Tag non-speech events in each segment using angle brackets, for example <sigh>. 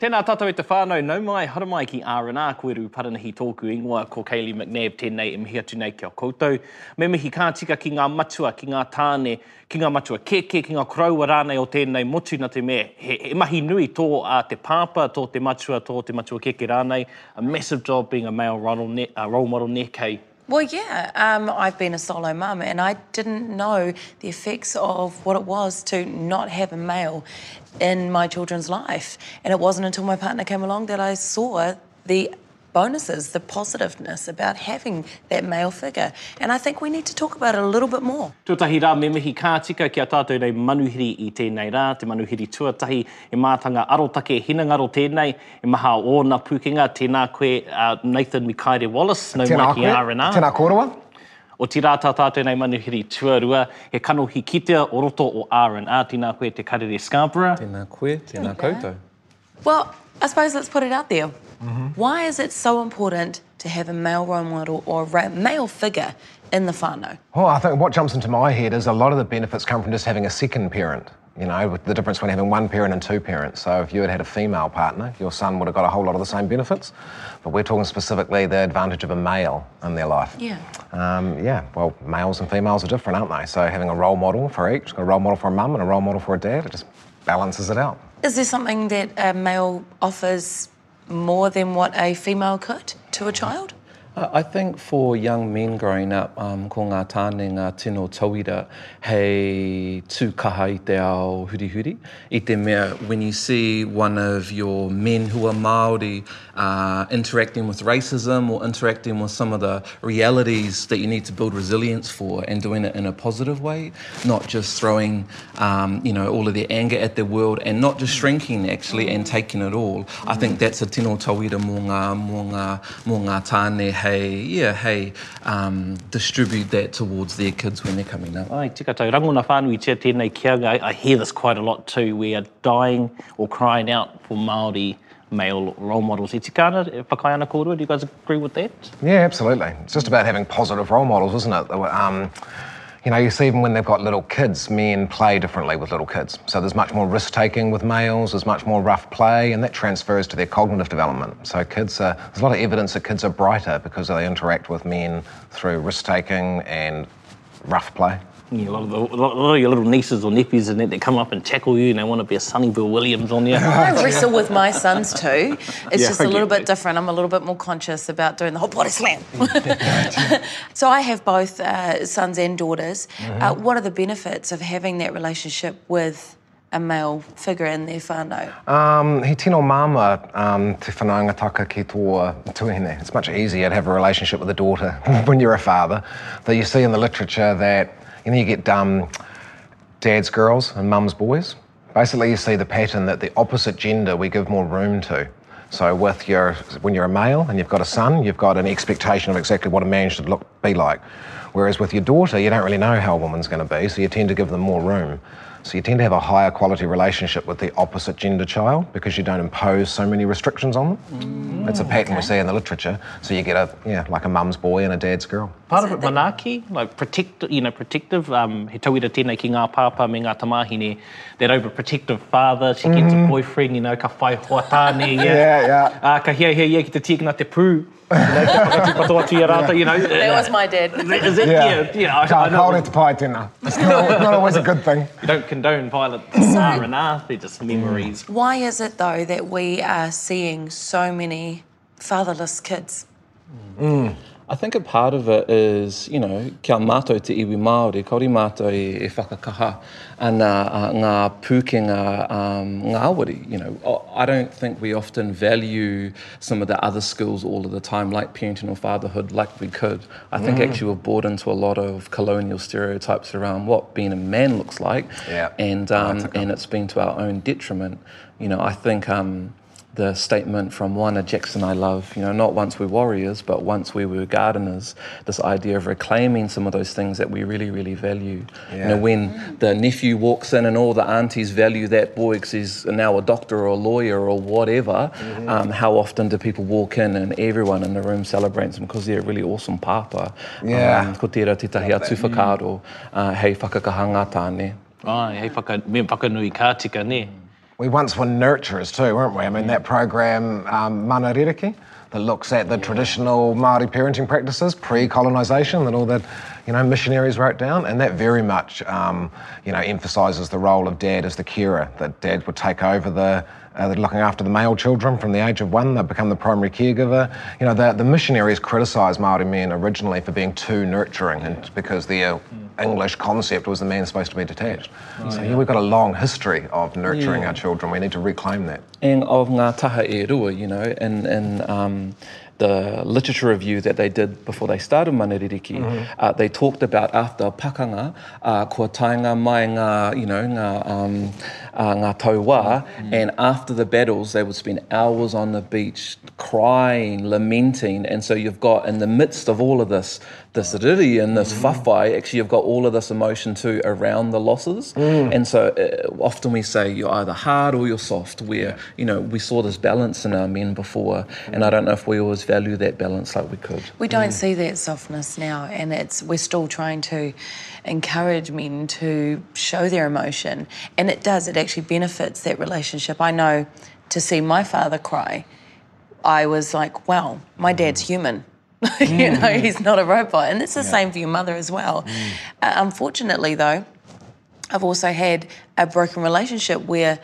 Tēnā tātou e te whānau, nau mai, hara mai ki R&R, koe ru paranahi tōku ingoa, ko Kaylee McNabb, tēnei e mihi atu nei kia koutou. Me mihi kātika ki ngā matua, ki ngā tāne, ki ngā matua keke, ki ngā koraua rānei o tēnei motu na te me. He, he mahi nui tō a te pāpa, tō te matua, tō te matua keke rānei. A massive job being a male role, ne, uh, role model ne, Well, yeah, um, I've been a solo mum and I didn't know the effects of what it was to not have a male in my children's life. And it wasn't until my partner came along that I saw the bonuses, the positiveness about having that male figure. And I think we need to talk about it a little bit more. Tūtahi rā me mihi kātika ki a tātou nei manuhiri i tēnei rā, te manuhiri tuatahi, e mātanga arotake e hinangaro tēnei, e maha o nā pūkinga, tēnā koe uh, Nathan Mikaere Wallace, no mai ki R&R. Tēnā kōrua. O ti rā tā tātou nei manuhiri tuarua, he kanohi kitea o roto o R&R, tēnā koe te karere Scarborough. Tēnā koe, tēnā koutou. Well, I suppose let's put it out there. Why is it so important to have a male role model or a ra- male figure in the whānau? Well, I think what jumps into my head is a lot of the benefits come from just having a second parent. You know, with the difference between having one parent and two parents. So if you had had a female partner, your son would have got a whole lot of the same benefits. But we're talking specifically the advantage of a male in their life. Yeah. Um, yeah, well, males and females are different, aren't they? So having a role model for each, a role model for a mum and a role model for a dad, it just balances it out. Is there something that a male offers more than what a female could to a child? I think for young men growing up, um, ko ngā tāne ngā tino tauira, hei tū kaha i te ao huri huri. I te mea, when you see one of your men who are Māori uh, interacting with racism or interacting with some of the realities that you need to build resilience for and doing it in a positive way, not just throwing, um, you know, all of their anger at the world and not just shrinking actually and taking it all. I think that's a tino tauira mō ngā, mō ngā, mō ngā tāne, hey, yeah, hey, um, distribute that towards their kids when they're coming up. Ai, tika tau, rangona whānui tia tēnei kianga, I, I hear this quite a lot too, we are dying or crying out for Māori male role models. I tika ana, e whakai ana kōrua, do you guys agree with that? Yeah, absolutely. It's just about having positive role models, isn't it? Um, you know, you see even when they've got little kids, men play differently with little kids. So there's much more risk taking with males, there's much more rough play, and that transfers to their cognitive development. So kids are, there's a lot of evidence that kids are brighter because they interact with men through risk taking and rough play. Yeah, a, lot of the, a lot a lot of your little nieces or nephews and that, they come up and tackle you and they want to be a Sonny Bill Williams on you. <laughs> I wrestle with my sons too. <laughs> It's Yeah, just a little bit that. different. I'm a little bit more conscious about doing the whole body slam. <laughs> so I have both uh, sons and daughters. Uh, what are the benefits of having that relationship with a male figure in their whānau? Um, he tino mama um, te whanaungataka ki tō tuihine. It's much easier to have a relationship with a daughter when you're a father. That you see in the literature that you know you get um, dad's girls and mum's boys. Basically, you see the pattern that the opposite gender we give more room to. So, with your when you're a male and you've got a son, you've got an expectation of exactly what a man should look be like. Whereas with your daughter, you don't really know how a woman's going to be, so you tend to give them more room. So you tend to have a higher quality relationship with the opposite gender child because you don't impose so many restrictions on them. It's a pattern we see in the literature. So you get a yeah, like a mum's boy and a dad's girl. Part of it, manaki, like protect, you know, protective, um, he tauira tēnei ki ngā pāpā me ngā tamahine, that overprotective father, she gets a boyfriend, you know, ka whai hoa tāne, <laughs> yeah. Yeah, yeah. Uh, ka hia hia hia ki te tikina te pū, you know, ka whakatū atu i a rāta, you know. <laughs> That was my dad. Is it? Yeah. yeah, I, I Ka know. kaore te pai tēnā. It's not, not always a good thing. You don't condone violent R and R, they're just memories. Why is it though that we are seeing so many fatherless kids? I think a part of it is, you know, kia mātou te iwi Māori, kauri mātou e, e whakakaha ana uh, ngā pūkenga um, ngāwari, you know. I- don't think we often value some of the other skills all of the time, like parenting or fatherhood, like we could. I think actually we've bought into a lot of colonial stereotypes around what being a man looks like, Yeah. and um, and it's been to our own detriment. You know, I think um, the statement from Wana Jackson I love, you know, not once we're warriors, but once we were gardeners, this idea of reclaiming some of those things that we really, really value. You know, Yeah. when the nephew walks in and all the aunties value that boy because he's now a doctor or a lawyer or whatever, um, how often do people walk in and everyone in the room celebrates them because they're a really awesome papa? Yeah. Um, ko tērā te tahi atu whakaaro, uh, hei whakakahanga tāne. Ai, hei whaka, me whakanui kātika, ne? We once were nurturers too, weren't we? I mean, that program, um, Mana Ririki, that looks at the traditional Māori parenting practices pre-colonisation that all the, you know, missionaries wrote down, and that very much, um, you know, emphasises the role of dad as the carer. That dad would take over the, uh, the looking after the male children from the age of one. They become the primary caregiver. You know, the, the missionaries criticised Māori men originally for being too nurturing, and because the English concept was the man supposed to be detached. So yeah, we've got a long history of nurturing our children. We need to reclaim that. And of ngā taha e rua, you know, and, and um, the literature review that they did before they started Manaririki, uh, they talked about after pakanga, uh, kua tainga mai ngā, you know, ngā, um, uh, ngā tauā, and after the battles, they would spend hours on the beach crying, lamenting, and so you've got, in the midst of all of this, this riri and this whawhai, actually you've got all of this emotion too around the losses. Mm. And so uh, often we say you're either hard or you're soft, where, you know, we saw this balance in our men before, and I don't know if we always value that balance like we could. We don't mm. see that softness now, and it's we're still trying to encourage men to show their emotion, and it does. It actually benefits that relationship. I know to see my father cry, I was like, "Wow, my mm-hmm. dad's human." <laughs> you know, he's not a robot, and it's the same for your mother as well. Uh, unfortunately, though, I've also had a broken relationship where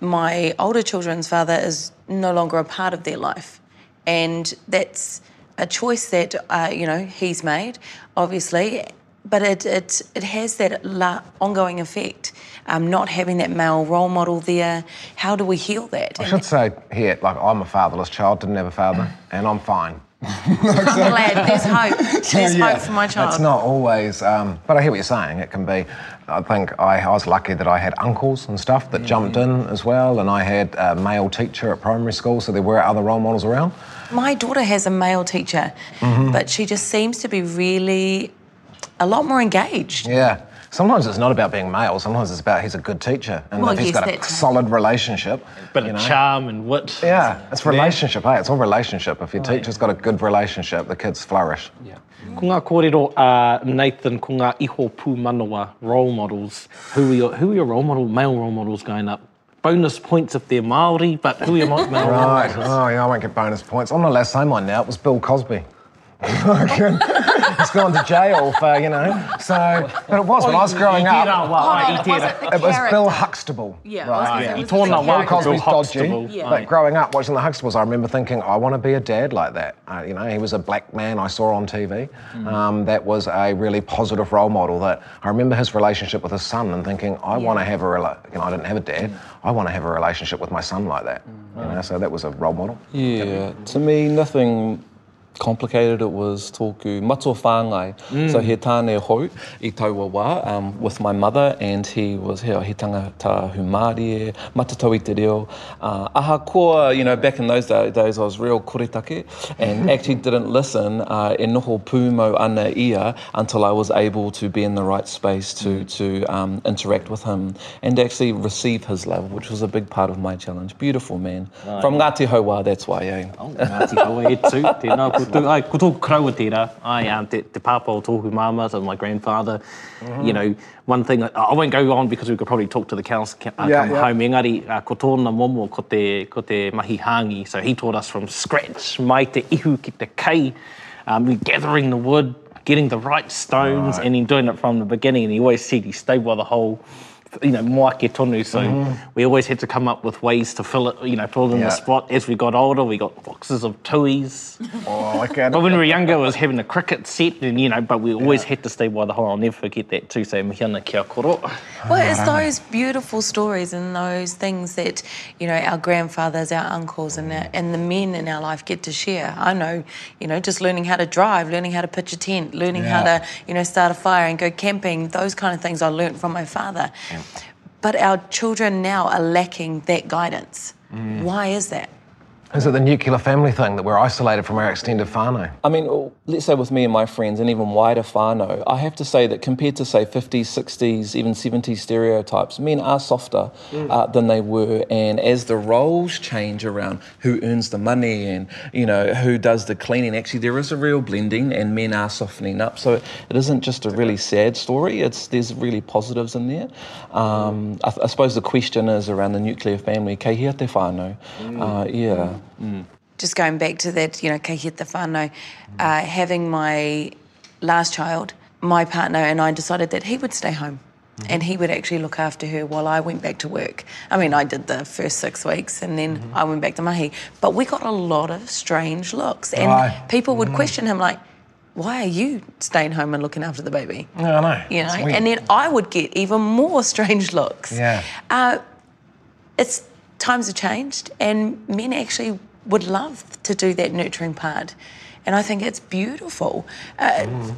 my older children's father is no longer a part of their life. And that's a choice that, uh, you know, he's made, obviously, but it, it, it has that la- ongoing effect. Um, not having that male role model there, how do we heal that? I should say here, like I'm a fatherless child, didn't have a father, and I'm fine. <laughs> I'm glad there's hope. <laughs> There's hope for my child. It's not always, um, but I hear what you're saying. It can be. I think I, I was lucky that I had uncles and stuff that jumped in as well, and I had a male teacher at primary school, so there were other role models around. My daughter has a male teacher, but she just seems to be really a lot more engaged. Yeah. Sometimes it's not about being male. Sometimes it's about he's a good teacher, and Well, if he's yes, got a that's right. solid relationship. But you know. charm and wit. Yeah, it's relationship. Hey, it's all relationship. If your teacher's got a good relationship, the kids flourish. Yeah. Ko ngā kōrero, uh, Nathan, ko ngā iho pū manawa role models, who are, your, who are your role model, male role models going up? Bonus points if they're Māori, but who are your mo- <laughs> male role Right. models? Oh, yeah, I won't get bonus points. I'm not allowed to say mine now. It was Bill Cosby. <laughs> <laughs> He's gone to jail for, you know. So, but it was when I was growing up. wā, ai, Oh, it wasn't It was. Bill Huxtable. Yeah, right. Yeah, gonna he say, tore it that was Bill Bill. Cosby's Huxtable. dodgy. Yeah. But growing up watching the Huxtables, I remember thinking, I want to be a dad like that. Uh, you know, he was a black man I saw on TV. Um, that was a really positive role model. That I remember his relationship with his son and thinking, I want to have a rela- you know, I didn't have a dad. I want to have a relationship with my son like that. You know, so that was a role model. Yeah, to me, nothing complicated. It was tōku mato whāngai. So he tāne hou i taua wā um, with my mother and he was here, he tangata humari e, matatau i te reo. Uh, aha koa, you know, back in those da- days I was real koretake and <laughs> actually didn't listen uh, e noho pūmo ana ia until I was able to be in the right space to, to um, interact with him and actually receive his love, which was a big part of my challenge. Beautiful man. From Ngāti Hauā, that's why, eh? Oh, Ngāti Hawa e tū, tēnā <laughs> Ai, ko tōku kraua tērā. Ai, um, te, te pāpā o tōku māma, so my grandfather. You know, one thing, I, I won't go on because we could probably talk to the council uh, Yeah, come yeah. home. Engari, uh, ko tōna momo ko te, ko te mahi hāngi. So he taught us from scratch, mai te ihu ki te kei, um, gathering the wood, getting the right stones, Right. and then doing it from the beginning. And he always said he stayed by the whole you know, moake tonu, so mm-hmm. we always had to come up with ways to fill it, you know, fill it in Yeah. the spot. As we got older, we got boxes of tuis. Oh, I get But when we were younger, it was having a cricket set, and you know, but we always had to stay by the hole. I'll never forget that too. So mihiana kia koro. Well, it's those beautiful stories and those things that, you know, our grandfathers, our uncles, and, our, and the men in our life get to share. I know, you know, just learning how to drive, learning how to pitch a tent, learning how to, you know, start a fire and go camping, those kind of things I learnt from my father. But our children now are lacking that guidance. Mm. Why is that? Is it the nuclear family thing that we're isolated from our extended whānau? I mean, oh, let's say with me and my friends, and even wider whānau, I have to say that compared to, say, 50s, 60s, even 70s stereotypes, men are softer uh, than they were. And as the roles change around who earns the money and, you know, who does the cleaning, actually, there is a real blending and men are softening up. So it isn't just a really sad story, It's there's really positives in there. Um, I, I suppose the question is around the nuclear family, kei hea te whānau? Uh, yeah. Just going back to that, you know, te whānau, uh, having my last child, my partner and I decided that he would stay home and he would actually look after her while I went back to work. I mean, I did the first six weeks and then I went back to mahi. But we got a lot of strange looks and Right. people would question him like, why are you staying home and looking after the baby? Yeah, I know. You know, and then I would get even more <laughs> strange looks. Yeah. Uh, it's times have changed, and men actually would love to do that nurturing part, and I think it's beautiful. Uh,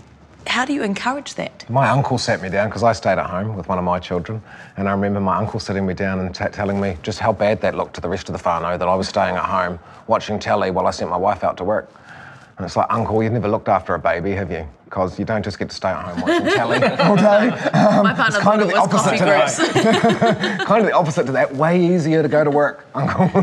How do you encourage that? My uncle sat me down because I stayed at home with one of my children, and I remember my uncle sitting me down and t- telling me just how bad that looked to the rest of the whānau that I was staying at home watching telly while I sent my wife out to work. And it's like, Uncle, you've never looked after a baby, have you? Because you don't just get to stay at home watching telly all day. <laughs> My partner um, kind of the opposite groups. <laughs> kind of the opposite to that. Way easier to go to work, Uncle. <laughs>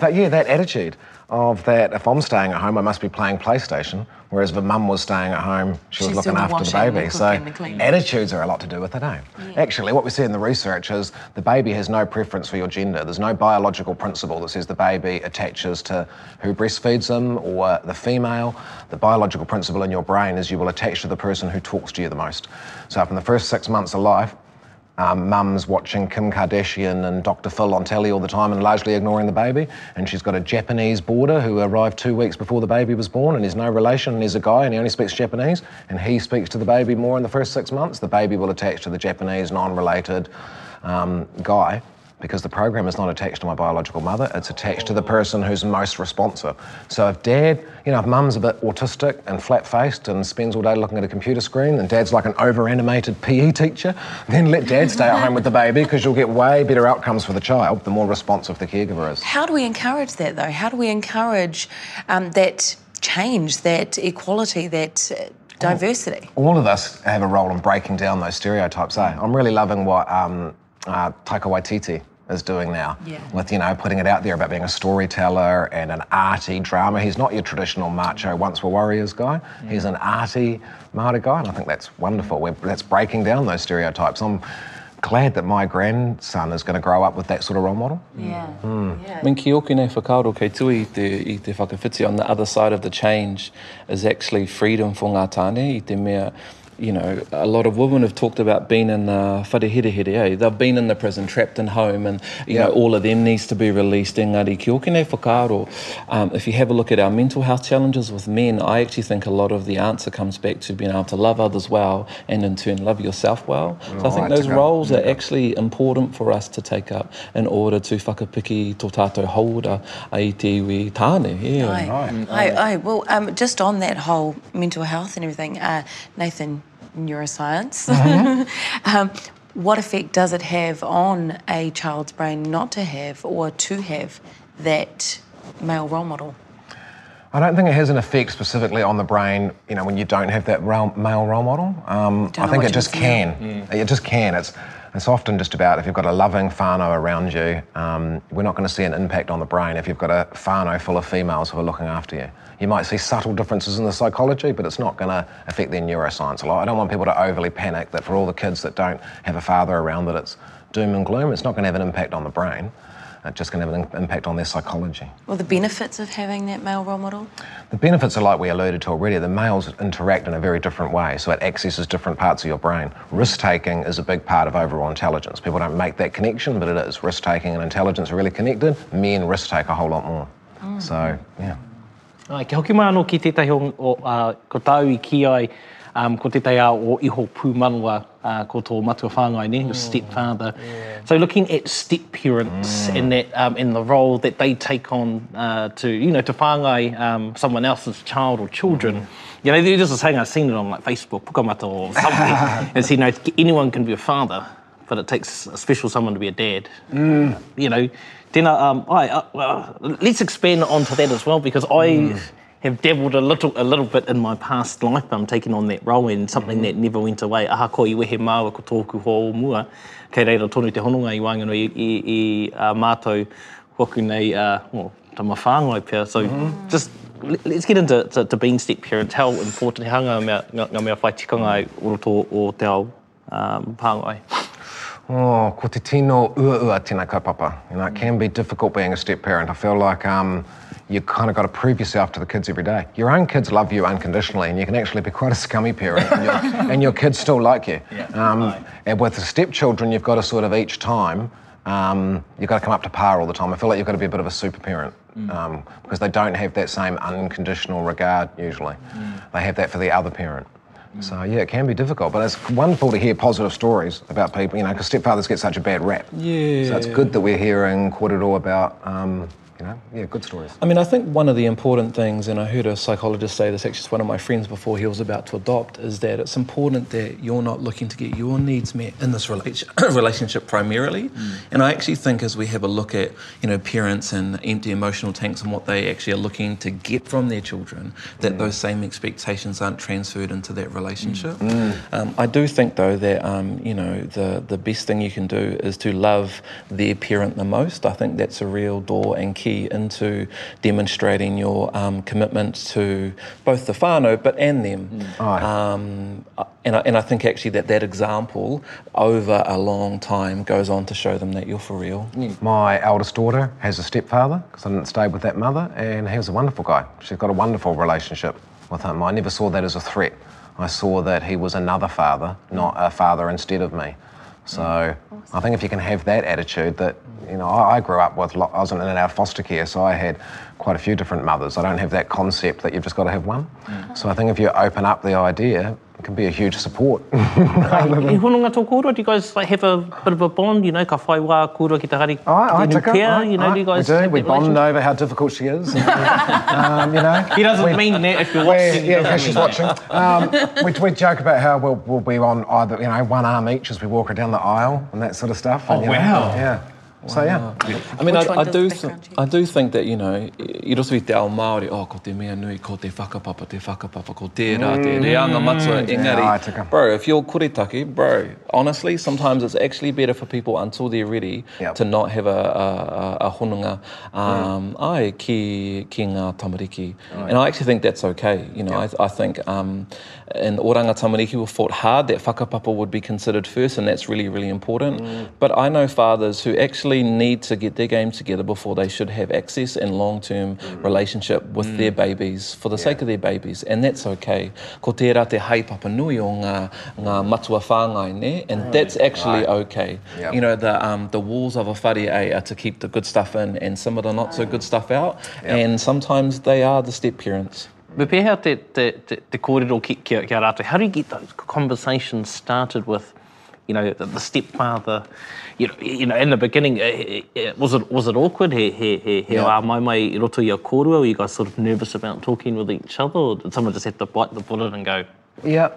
but yeah, that attitude of that if I'm staying at home, I must be playing PlayStation. Whereas if a mum was staying at home, she was She's looking the after the baby. So the attitudes are a lot to do with it, eh? Actually, what we see in the research is the baby has no preference for your gender. There's no biological principle that says the baby attaches to who breastfeeds them or the female. The biological principle in your brain is you will attach to the person who talks to you the most. So, from the first six months of life, um, mum's watching Kim Kardashian and Dr. Phil on telly all the time and largely ignoring the baby. And she's got a Japanese boarder who arrived two weeks before the baby was born and there's no relation and he's a guy and he only speaks Japanese and he speaks to the baby more in the first six months. The baby will attach to the Japanese non-related um, guy because the program is not attached to my biological mother, it's attached to the person who's most responsive. So if dad, you know, if mum's a bit autistic and flat faced and spends all day looking at a computer screen and dad's like an over animated PE teacher, then let dad stay at home with the baby because you'll get way better outcomes for the child the more responsive the caregiver is. How do we encourage that though? How do we encourage um, that change, that equality, that uh, diversity? all of us have a role in breaking down those stereotypes. Eh? I'm really loving what um, uh, Taika Waititi is doing now Yeah. with you know putting it out there about being a storyteller and an arty drama. He's not your traditional macho once were warriors guy. He's an arty Māori guy, and I think that's wonderful. We're, that's breaking down those stereotypes. I'm glad that my grandson is going to grow up with that sort of role model. Yeah. I mean, ki oku nei whakaaro kei tui i te, i te whakawhiti on the other side of the change is actually freedom for ngā tāne i te mea you know, a lot of women have talked about being in uh, whareherehere, eh? They've been in the prison, trapped in home, and, you Yeah. know, all of them needs to be released. Engari, ki oku nei whakaaro, um, if you have a look at our mental health challenges with men, I actually think a lot of the answer comes back to being able to love others well and in turn love yourself well. So I think those roles are actually important for us to take up in order to whakapiki tō tātou haura i te iwi tāne. Yeah. Aye. Aye, aye. Well, um, just on that whole mental health and everything, uh, Nathan, neuroscience. <laughs> um, what effect does it have on a child's brain not to have or to have that male role model? I don't think it has an effect specifically on the brain, you know, when you don't have that role, male role model. Um, I think it just feel. can. It just can. It's, it's often just about if you've got a loving whānau around you, um, we're not going to see an impact on the brain if you've got a whānau full of females who are looking after you. You might see subtle differences in the psychology, but it's not going to affect their neuroscience a lot. I don't want people to overly panic that for all the kids that don't have a father around that it's doom and gloom. It's not going to have an impact on the brain. It's just going to have an impact on their psychology. Or the benefits of having that male role model? The benefits are like we alluded to already. The males interact in a very different way, so it accesses different parts of your brain. Risk taking is a big part of overall intelligence. People don't make that connection, but it is. Risk taking and intelligence are really connected. Men risk take a whole lot more. Mm. So, yeah. Ai, ke hoki mai anō ki tētahi o, o uh, ko tau i ki ai, um, ko tētahi ao o iho pūmanua uh, ko tō matua whāngai, ne, your stepfather. So looking at step parents and that um, in the role that they take on uh, to, you know, to whāngai um, someone else's child or children. You know, there's just a saying, I've seen it on like Facebook, Pukamata or something. <laughs> it's, you know, anyone can be a father, but it takes a special someone to be a dad. Mm. You know, tēnā, um, I, uh, uh, let's expand onto that as well because I mm. have dabbled a little a little bit in my past life. I'm taking on that role and something mm. that never went away. Aha ko i wehe māua ko tōku ho mua. Kei reira tonu te hononga i wāngano i, i, i uh, mātou hoku nei, uh, well, ta mawhāngai pia. So mm. just let's get into to, to being step parents, how important hanga mea, ngā mea whai tikanga uroto o te ao um, pāngai. Oh, ko te tino ua ua tēnā kaupapa. You know, it can be difficult being a step parent. I feel like um, you kind of got to prove yourself to the kids every day. Your own kids love you unconditionally, and you can actually be quite a scummy parent, and, your, <laughs> and your kids still like you. Yeah, um, right. And with the stepchildren, you've got to sort of each time, um, you've got to come up to par all the time. I feel like you've got to be a bit of a super parent mm. um, because they don't have that same unconditional regard usually. Mm. They have that for the other parent. So yeah, it can be difficult, but it's wonderful to hear positive stories about people. You know, because stepfathers get such a bad rap. Yeah. So it's good that we're hearing Korero about um, you know, yeah, good stories. I mean, I think one of the important things, and I heard a psychologist say this, actually, it's one of my friends before he was about to adopt, is that it's important that you're not looking to get your needs met in this <coughs> relationship primarily. Mm. And I actually think as we have a look at, you know, parents and empty emotional tanks and what they actually are looking to get from their children, that mm. those same expectations aren't transferred into that relationship. Mm. Um, I do think, though, that, um, you know, the, the best thing you can do is to love their parent the most. I think that's a real door and key key into demonstrating your um, commitment to both the whānau but and them. Mm. Um, and, I, and I think actually that that example over a long time goes on to show them that you're for real. My eldest daughter has a stepfather because I didn't stay with that mother, and he's a wonderful guy. She's got a wonderful relationship with him. I never saw that as a threat. I saw that he was another father, not a father instead of me. So awesome. I think if you can have that attitude that, you know, I, I grew up with, I was in and out of foster care, so I had quite a few different mothers. I don't have that concept that you've just got to have one. Mm. So I think if you open up the idea, can be a huge support. <laughs> I hononga tō kōrua, do you guys like, have a bit of a bond, you know, ka whai wā kōrua ki te hari I, I take pia, you know, do you guys we do, we bond over how difficult she is. <laughs> um, you know. He doesn't we, mean that if you're watching. Yeah, because she's watching. Um, we, we joke about how we'll, we'll be on either, you know, one arm each as we walk her down the aisle and that sort of stuff. And, oh, wow. Know, yeah. So yeah, I mean, I, I do, th- I do think that you know, i roto i te ao Māori, oh, ko te mea nui, ko te whakapapa, te whakapapa, ko tērā, te mm, reanga matua, engari. Yeah, bro, if you're kuretake, bro, honestly, sometimes it's actually better for people until they're ready yep. to not have a, a, a honunga um, mm. ai ki, ki ngā tamariki. Oh, and I actually think that's okay. You know, yep. I, I think um, in Oranga Tamariki we fought hard that whakapapa would be considered first, and that's really, really important. Mm. But I know fathers who actually need to get their game together before they should have access and long-term mm. relationship with mm. their babies for the yeah. sake of their babies, and that's okay. Ko tērā te haipapa nui o ngā, ngā matua whāngai, ne? And right. that's actually right. okay. Yep. You know, the, um, the walls of a whare are to keep the good stuff in and some of the not so good stuff out, yep. and sometimes they are the step parents. Me pēhea te, te, te, te kōrero ki, ki, ki a rātou. How do you get those conversations started with, you know, the, the stepfather? You know, you know, in the beginning, uh, uh, was it was it awkward? He, he, he, he yeah. mai mai i roto i a kōrua? Were you guys sort of nervous about talking with each other? Or did someone just have to bite the bullet and go? Yeah,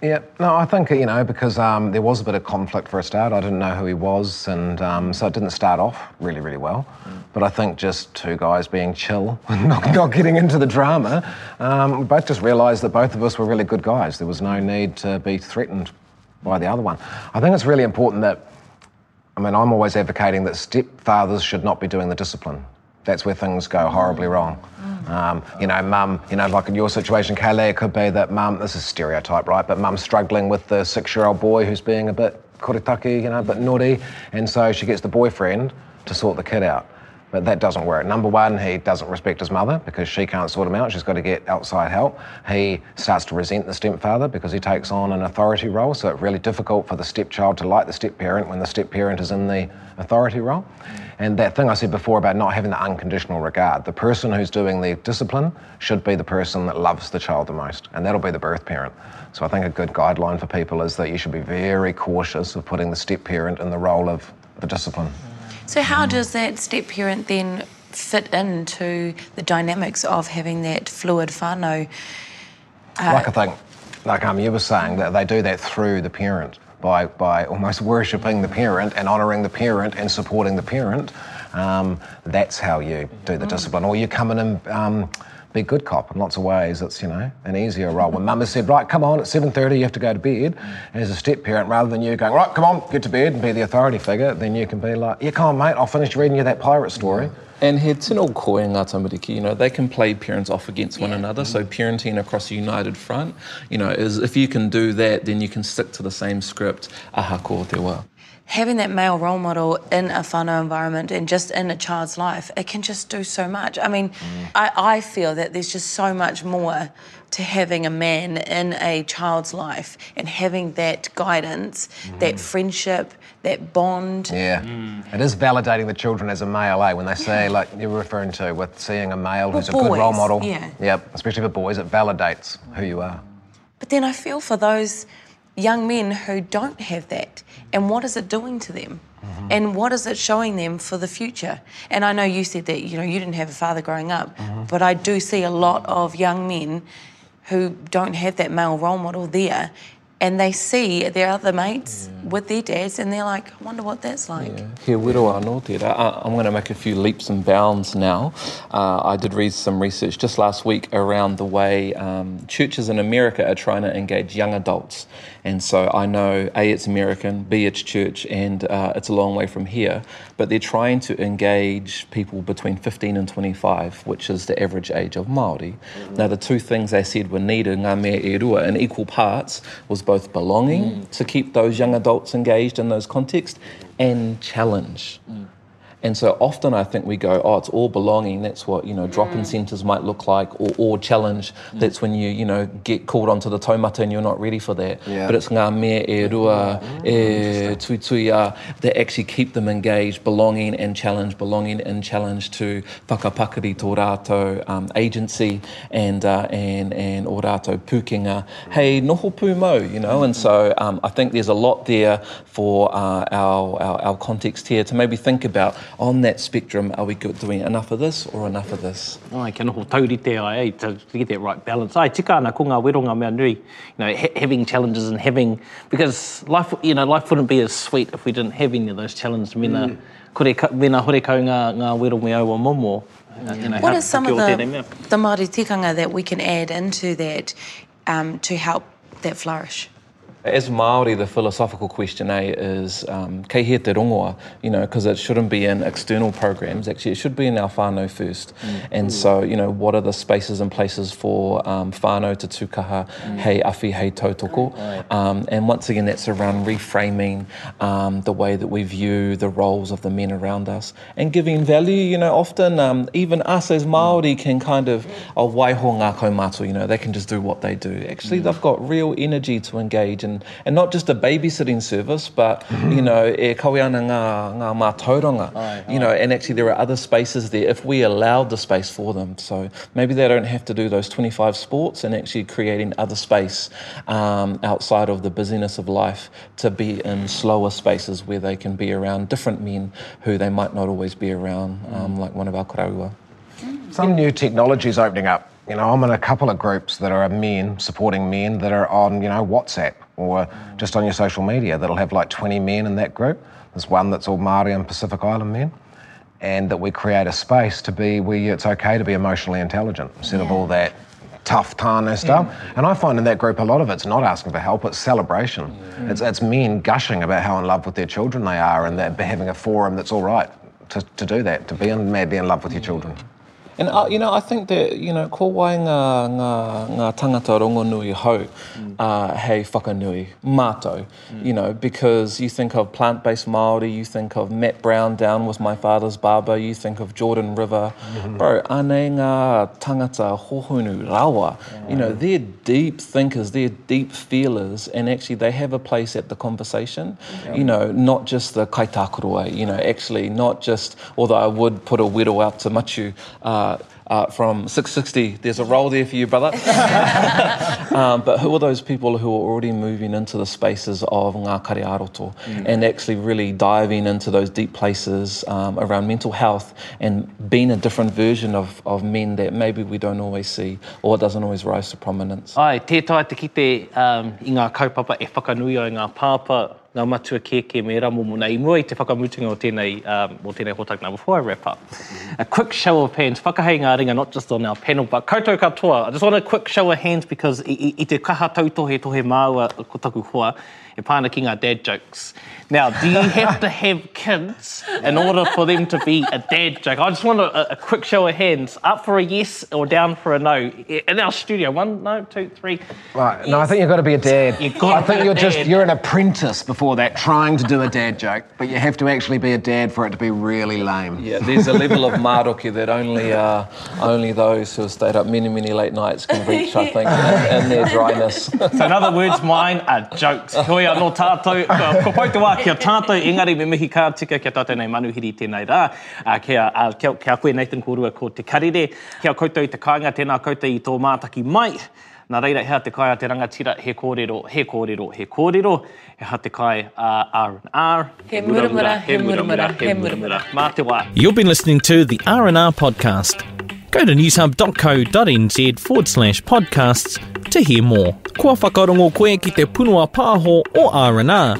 yeah, no, I think, you know, because um, there was a bit of conflict for a start. I didn't know who he was, and um, so it didn't start off really, really well. Mm. But I think just two guys being chill <laughs> not, not getting into the drama, um, we both just realised that both of us were really good guys. There was no need to be threatened by the other one. I think it's really important that, I mean, I'm always advocating that stepfathers should not be doing the discipline. That's where things go horribly wrong. Um, you know, mum, you know, like in your situation, Kaylee, it could be that mum, this is stereotype, right? But mum's struggling with the six year old boy who's being a bit koritaki, you know, a bit naughty. And so she gets the boyfriend to sort the kid out. But that doesn't work. Number one, he doesn't respect his mother because she can't sort him out. She's got to get outside help. He starts to resent the stepfather because he takes on an authority role. So it's really difficult for the stepchild to like the stepparent when the stepparent is in the authority role. And that thing I said before about not having the unconditional regard, the person who's doing the discipline should be the person that loves the child the most, and that'll be the birth parent. So I think a good guideline for people is that you should be very cautious of putting the step parent in the role of the discipline. So, how does that step parent then fit into the dynamics of having that fluid whānau? Uh, like I think, like um, you were saying, that they do that through the parent. by, by almost <laughs> worshipping the parent and honouring the parent and supporting the parent, um, that's how you do the discipline. Or you come in and um, be good cop in lots of ways. It's, you know, an easier role. When mum has said, right, come on, at 7.30 you have to go to bed, as a step parent, rather than you going, right, come on, get to bed and be the authority figure, then you can be like, yeah, come on, mate, I'll finish reading you that pirate story. And he tino koe ngā tamariki, you know, they can play parents off against one another. So parenting across a united front, you know, is if you can do that, then you can stick to the same script, aha ko te wā. Having that male role model in a whānau environment and just in a child's life, it can just do so much. I mean, I, I feel that there's just so much more to having a man in a child's life and having that guidance, that friendship, that bond. Yeah. It is validating the children as a male, eh? When they say, like you're referring to, with seeing a male who's a good role boys, model. yeah. Yep, especially for boys, it validates who you are. But then I feel for those young men who don't have that. And what is it doing to them? And what is it showing them for the future? And I know you said that you know you didn't have a father growing up, but I do see a lot of young men who don't have that male role model there. And they see their other mates with their dads, and they're like, I wonder what that's like. He wiro anō tērā. I'm going to make a few leaps and bounds now. Uh, I did read some research just last week around the way um, churches in America are trying to engage young adults. And so I know A, it's American, B, it's church, and uh, it's a long way from here. But they're trying to engage people between 15 and 25, which is the average age of Māori. Now, the two things they said were needed, ngā mea e rua, in equal parts, was both belonging to keep those young adults engaged in those contexts and challenge. And so often I think we go, oh, it's all belonging. That's what, you know, drop-in centres might look like, or, or challenge. That's when you, you know, get called onto the taumata and you're not ready for that. Yeah. But it's ngā mea e rua, e tui tui a, that actually keep them engaged, belonging and challenge, belonging and challenge to whakapakari tō rātou um, agency and, uh, and, and o rātou pūkenga. Hey, noho pū mau, you know, and so um, I think there's a lot there for uh, our, our, our context here to maybe think about on that spectrum, are we good, doing enough of this or enough of this? Ai, kia noho taurite ai, ai, to, to get that right balance. Ai, tika ana ko ngā weronga mea nui, you know, ha- having challenges and having, because life, you know, life wouldn't be as sweet if we didn't have any of those challenges. Mena, kore, ka- mena hore kau ngā, ngā wero me aua momo. Uh, you know, What ha- are some of the, the Māori tikanga that we can add into that um, to help that flourish? As Māori, the philosophical question A is um, kei he te rongoa, you know, because it shouldn't be in external programs. Actually, it should be in our whānau first. And so, you know, what are the spaces and places for um, whānau to tukaha, hei awhi, hei tautoko? Um, and once again, that's around reframing um, the way that we view the roles of the men around us and giving value. You know, often um, even us as Māori can kind of, oh, waiho ngā kaumātua, you know, they can just do what they do. Actually, they've got real energy to engage and, and not just a babysitting service, but, you know, e kawe ana ngā, ngā mātauranga, you know, and actually there are other spaces there if we allowed the space for them. So maybe they don't have to do those 25 sports and actually creating other space um, outside of the busyness of life to be in slower spaces where they can be around different men who they might not always be around, um, like one of our karaua. Some new technologies opening up. You know, I'm in a couple of groups that are men supporting men that are on, you know, WhatsApp or uh, just on your social media that'll have like 20 men in that group. There's one that's all Māori and Pacific Island men. And that we create a space to be where it's okay to be emotionally intelligent instead of all that tough tāne stuff. And I find in that group a lot of it's not asking for help, it's celebration. It's, it's men gushing about how in love with their children they are and that having a forum that's all right to, to do that, to be in, madly in love with your children. And uh, you know, I think that you know, ko wai ngā, ngā, ngā tangata rongonui hau, uh, hei whakanui, mātou, you know, because you think of plant-based Māori, you think of Matt Brown down with my father's barber, you think of Jordan River, bro, ane ngā tangata hohunu rawa, you know, they're deep thinkers, they're deep feelers, and actually they have a place at the conversation, you know, not just the kaitakuroa, you know, actually not just, although I would put a wero out to Machu, uh, uh, uh, from 660. There's a role there for you, brother. <laughs> um, but who are those people who are already moving into the spaces of ngā kare aroto mm. and actually really diving into those deep places um, around mental health and being a different version of, of men that maybe we don't always see or doesn't always rise to prominence? Ai, tētai te kite um, i ngā kaupapa e whakanui o ngā pāpa ngā matua keke me ramo muna i mua i te whakamutunga o tēnei, um, o tēnei hōtaka before I wrap up. A quick show of hands, whakahei ngā ringa, not just on our panel, but koutou katoa. I just want a quick show of hands because i, i, i te kaha tautohe tohe māua ko taku hoa, e pāna ki ngā dad jokes. Now, do you have to have kids in order for them to be a dad joke? I just want a, a quick show of hands. Up for a yes or down for a no? In our studio, one, no, two, three. Right. Yes. No, I think you've got to be a dad. You've got I think you're just you're an apprentice before that, trying to do a dad joke, but you have to actually be a dad for it to be really lame. Yeah, there's a level of maroki that only uh, only those who have stayed up many many late nights can reach. I think, in, in their dryness. so in other words, mine are jokes. <laughs> Hoi anō tātou, ko poutua kia tātou, engari me mihi kā tika kia tātou nei manuhiri tēnei rā. Uh, kia, uh, kia, kia koe Nathan Korua ko te karire, kia koutou i te kāinga, tēnā koutou i tō mātaki mai. Nā reira, hea te kai a te rangatira, he kōrero, he kōrero, he kōrero, he ha te kai uh, R&R. He muramura, he muramura, he muramura. Mā te wā. You've been listening to the R&R podcast. Go to newshub.co.nz forward slash podcasts to hear more. Kua whakarongo koe ki te punua pāho o R&R.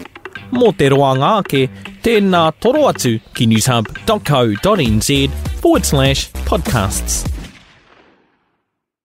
Mō te roa ngāke, tēnā toro atu ki newshub.co.nz forward slash podcasts.